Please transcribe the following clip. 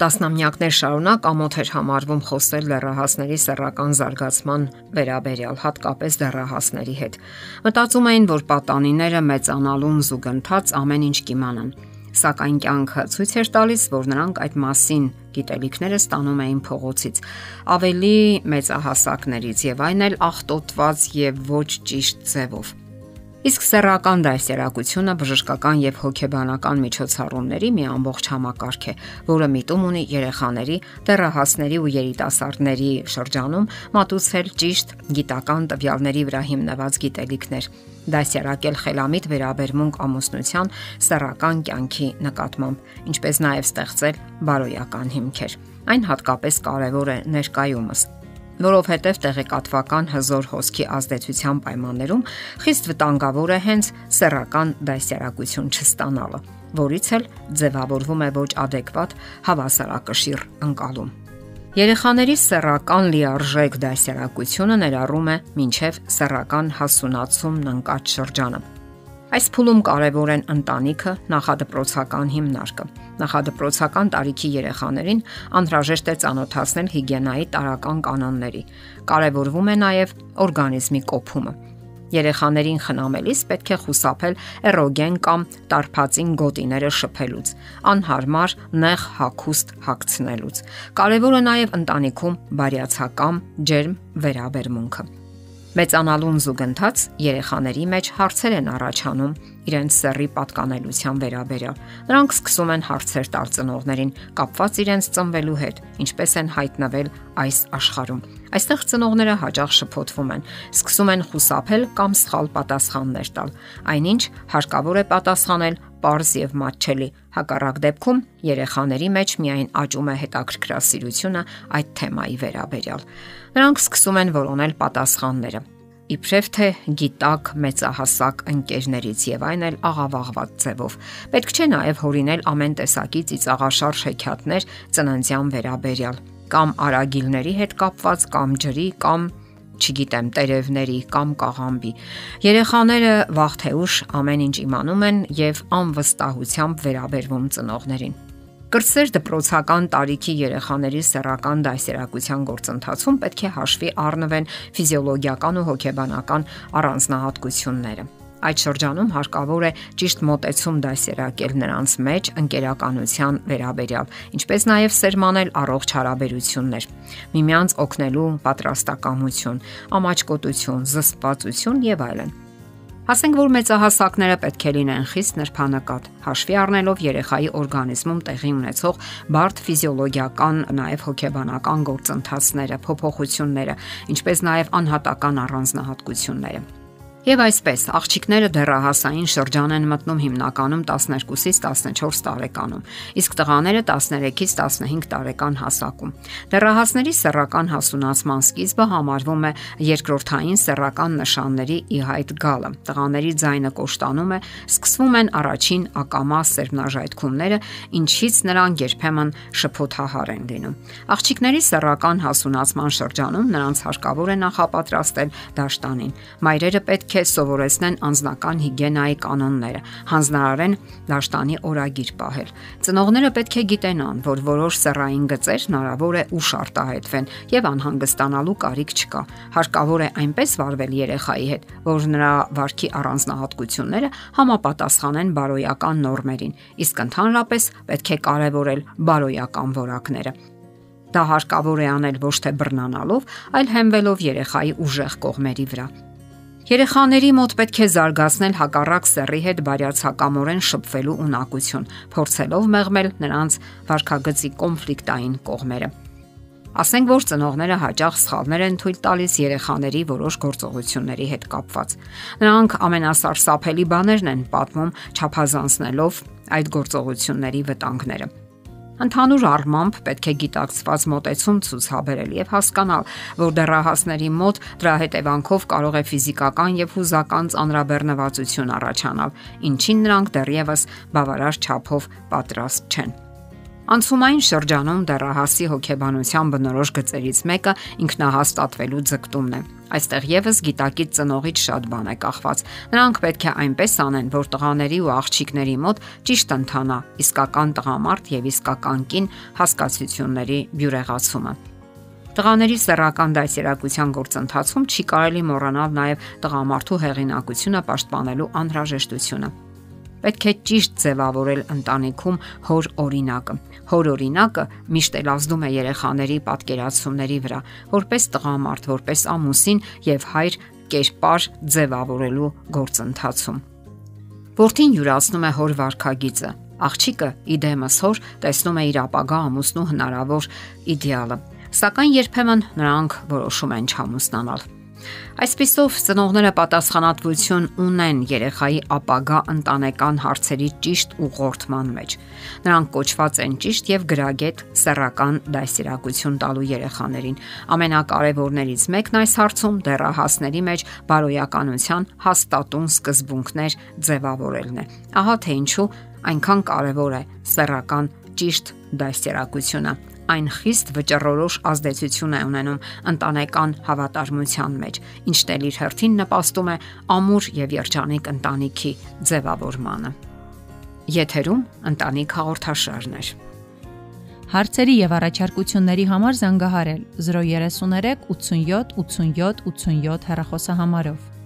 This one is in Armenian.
Տասնամյակներ շարունակ ամոթ էր համարվում խոսել լեռահասների սեռական զարգացման վերաբերյալ, հատկապես դեռահասների հետ։ Մտածում էին, որ պատանիները մեծանալուն զուգընթաց ամեն ինչ կիմանան։ Սակայն կյանքը ցույց էր տալիս, որ նրանք այդ մասին գիտելիքները ստանում էին փողոցից, ավելի մեծահասակներից եւ այն էլ աղտոտված եւ ոչ ճիշտ ձևով։ Իսկ սեռական դասերակցությունը բժշկական եւ հոգեբանական միջոցառումների մի ամբողջ համակարգ է, որը միտում ունի երեխաների, դեռահասների ու երիտասարդների շրջանում մատուցել ճիշտ գիտական տվյալների վրա հիմնված գիտելիքներ, դասերակել խելամիտ վերաբերմունք ամուսնության սեռական կյանքի նկատմամբ, ինչպես նաեւ ստեղծել բարոյական հիմքեր։ Այն հատկապես կարևոր է ներկայումս որովհետև տեղեկատվական հզոր հոսքի ազդեցության պայմաններում խիստ վտանգավոր է հենց սեռական դասյարակություն չստանալը, որից էլ ձևավորվում է ոչ adekvat հավասարակշիռ ընկալում։ Երեխաների սեռական լիարժեք դասյարակությունը ներառում է մինչև սեռական հասունացումն ընկած շրջանը Այս փուլում կարևոր են ընտանիքը, նախադպրոցական հիմնարկը։ Նախադպրոցական տարիքի երեխաներին անհրաժեշտ է ճանոթացնել հիգիենայի տարական կանոնների։ Կարևորվում է նաև օրգանիզմի կոփումը։ Երեխաներին խնամելիս պետք է խուսափել էրոգեն կամ տարփածին գոտիները շփելուց, անհարմար նեղ հակուստ հագցնելուց։ Կարևորը նաև ընտանիքում բարյացակամ ջերմ վերաբերմունքը։ Մեծանալուն զուգընթաց երեխաների մեջ հարցեր են առաջանում իրենց սեռի պատկանելության վերաբերյալ։ Նրանք սկսում են հարցեր տալ ծնողներին կապված իրենց ծնվելու հետ, ինչպես են հայտնվել այս աշխարհում։ Այստեղ ծնողները հաճախ շփոթվում են, սկսում են խուսափել կամ սխալ պատասխաններ տալ։ Այնինչ հարկավոր է պատասխանել པարզ եւ մատչելի։ Հակառակ դեպքում երեխաների մեջ միայն աճում է հետաքրքրասիրությունը այդ թեմայի վերաբերյալ։ Նրանք սկսում են որոնել պատասխանները իբրև թե գիտակ մեծահասակ ընկերներից եւ այն էլ աղավաղված ձևով։ Պետք չէ նաեւ հորինել ամեն տեսակի ծիծաղաշարժ հեքիաթներ ծննդյան վերաբերյալ կամ արագիլների հետ կապված կամ ջրի կամ չգիտեմ, տերևների կամ կաղամբի։ Երեխաները վաղ թե ուշ ամեն ինչ իմանում են եւ անվստահությամբ վերաբերվում ծնողներին։ Կրսեր դպրոցական տարիքի երեխաների սեռական դասերակցության գործընթացում պետք է հաշվի առնվեն ֆիզիոլոգիական ու հոգեբանական առանձնահատկությունները։ Այդ շրջանում հարկավոր է ճիշտ մոտեցում դասերակել նրանց մեջ ընկերականության վերաբերյալ, ինչպես նաև սերմանել առողջ հարաբերություններ, միմյանց օգնելու պատրաստակամություն, ամաչկոտություն, զսպվածություն եւ այլն։ Ասենք որ մեծահասակները պետք է լինեն խիստ նրբանակատ, հաշվի առնելով երեխայի օրգանիզմում տեղի ունեցող բարդ ֆիզիոլոգիական, նաև հոգեբանական գործընթացները, փոփոխությունները, ինչպես նաև անհատական առանձնահատկությունները։ Եվ այսպես, աղջիկները դեռահասային շրջան են մտնում հիմնականում 12-ից 14 տարեկանում, իսկ տղաները 13-ից 15 տարեկան հասակում։ Դեռահասների սեռական հասունացման սկիզբը համարվում է երկրորդային սեռական նշանների ի հայտ գալը։ Տղաների ձայնը կոշտանում է, սկսվում են առաջին ակամա սերմնաժայթքումները, ինչից նրանք երբեմն շփոթահար են լինում։ Աղջիկների սեռական հասունացման շրջանում նրանց հարկավոր է նախապատրաստել դաշտանին։ Մայրերը պետք է սովորեցնեն անձնական հիգիենայի կանոնները, հանձնարարեն դաշտանի օրագիր պահել։ Ծնողները պետք է գիտենան, որ որոշ սեռային գծեր հնարավոր է ուշ արտահայտվեն եւ անհանգստանալու կարիք չկա։ Հարկավոր է այնպես վարվել երեխայի հետ, որ նրա վարքի առանձնահատկությունները համապատասխանեն բարոյական նորմերին, իսկ ընդհանրապես պետք է կարևորել բարոյական որակները։ Դա հարկավոր է անել ոչ թե բռնանալով, այլ հենվելով երեխայի ուժեղ կողմերի վրա։ Երեխաների մոտ պետք է զարգացնել հակառակ սեռի հետ բարյացակամորեն շփվելու ունակություն, փորձելով մեղմել նրանց վարքագծի կոնֆլիկտային կողմերը։ Ասենք որ ծնողները հաճախ սխալներ են թույլ տալիս երեխաների որոշ գործողությունների հետ կապված։ Նրանք ամենասարսափելի բաներն են պատմում, չափազանցնելով այդ գործողությունների վտանգները։ Ընդհանուր առմամբ պետք է գիտակցված մոտեցում ցուցաբերել եւ հասկանալ, որ դեռահասների մոտ դրա հետևանքով կարող է ֆիզիկական եւ հուզական ծանրաբեռնվածություն առաջանալ, ինչին նրանք դեռևս բավարար չափով պատրաստ չեն։ Անցումային շրջանում դեռահասի հոգեբանության բնորոշ գծերից մեկը ինքնահաստատվելու ձգտումն է։ Այստեղ եւս գիտակից ծնողից շատ բան է կախված։ Նրանք պետք է այնպես անեն, որ տղաների ու աղջիկների մոտ ճիշտ ընթանա իսկական տղամարդ եւ իսկական կին հասկացությունների բյուրեղացումը։ Տղաների սեռական դասերակցության գործընթացում չի կարելի մոռանալ նաև տղամարդու հեղինակությունը պաշտպանելու անհրաժեշտությունը։ Պետք է ճիշտ ձևավորել ընտանիքում հոր օրինակը։ Հոր օրինակը միշտ էլ ազդում է երեխաների պատկերացումների վրա, որպես տղամարդ, որպես ամուսին եւ հայր կերպար ձևավորելու գործընթացում։ Որդին յուրացնում է հոր վարքագիծը, աղջիկը իդեմս հոր տեսնում է իր ապագա ամուսնու հնարավոր իդեալը սակայն երբեմն նրանք որոշում են չամուսնանալ։ Այսպիսով ծնողները պատասխանատվություն ունեն երեխայի ապագա ընտանեկան հարցերի ճիշտ ուղղորդման մեջ։ Նրանք կոչված են ճիշտ եւ գրագետ սեռական դասիրակություն տալու երեխաներին։ Ամենակարևորներից մեկն այս հարցում դեռահասների մեջ բարոյականության հաստատուն սկզբունքներ ձևավորելն է։ Ահա թե ինչու այնքան կարևոր է սեռական ճիշտ դասերակցությունը այն խիստ վճռորոշ ազդեցություն է ունենում ընտանեկան հավատարմության մեջ, ինչն էլ իր հերթին նպաստում է ամուր եւ երջանիկ ընտանիքի ձևավորմանը։ Եթերում ընտանիք հաղորդաշարներ։ Հարցերի եւ առաջարկությունների համար զանգահարել 033 87 87 87 հեռախոսահամարով։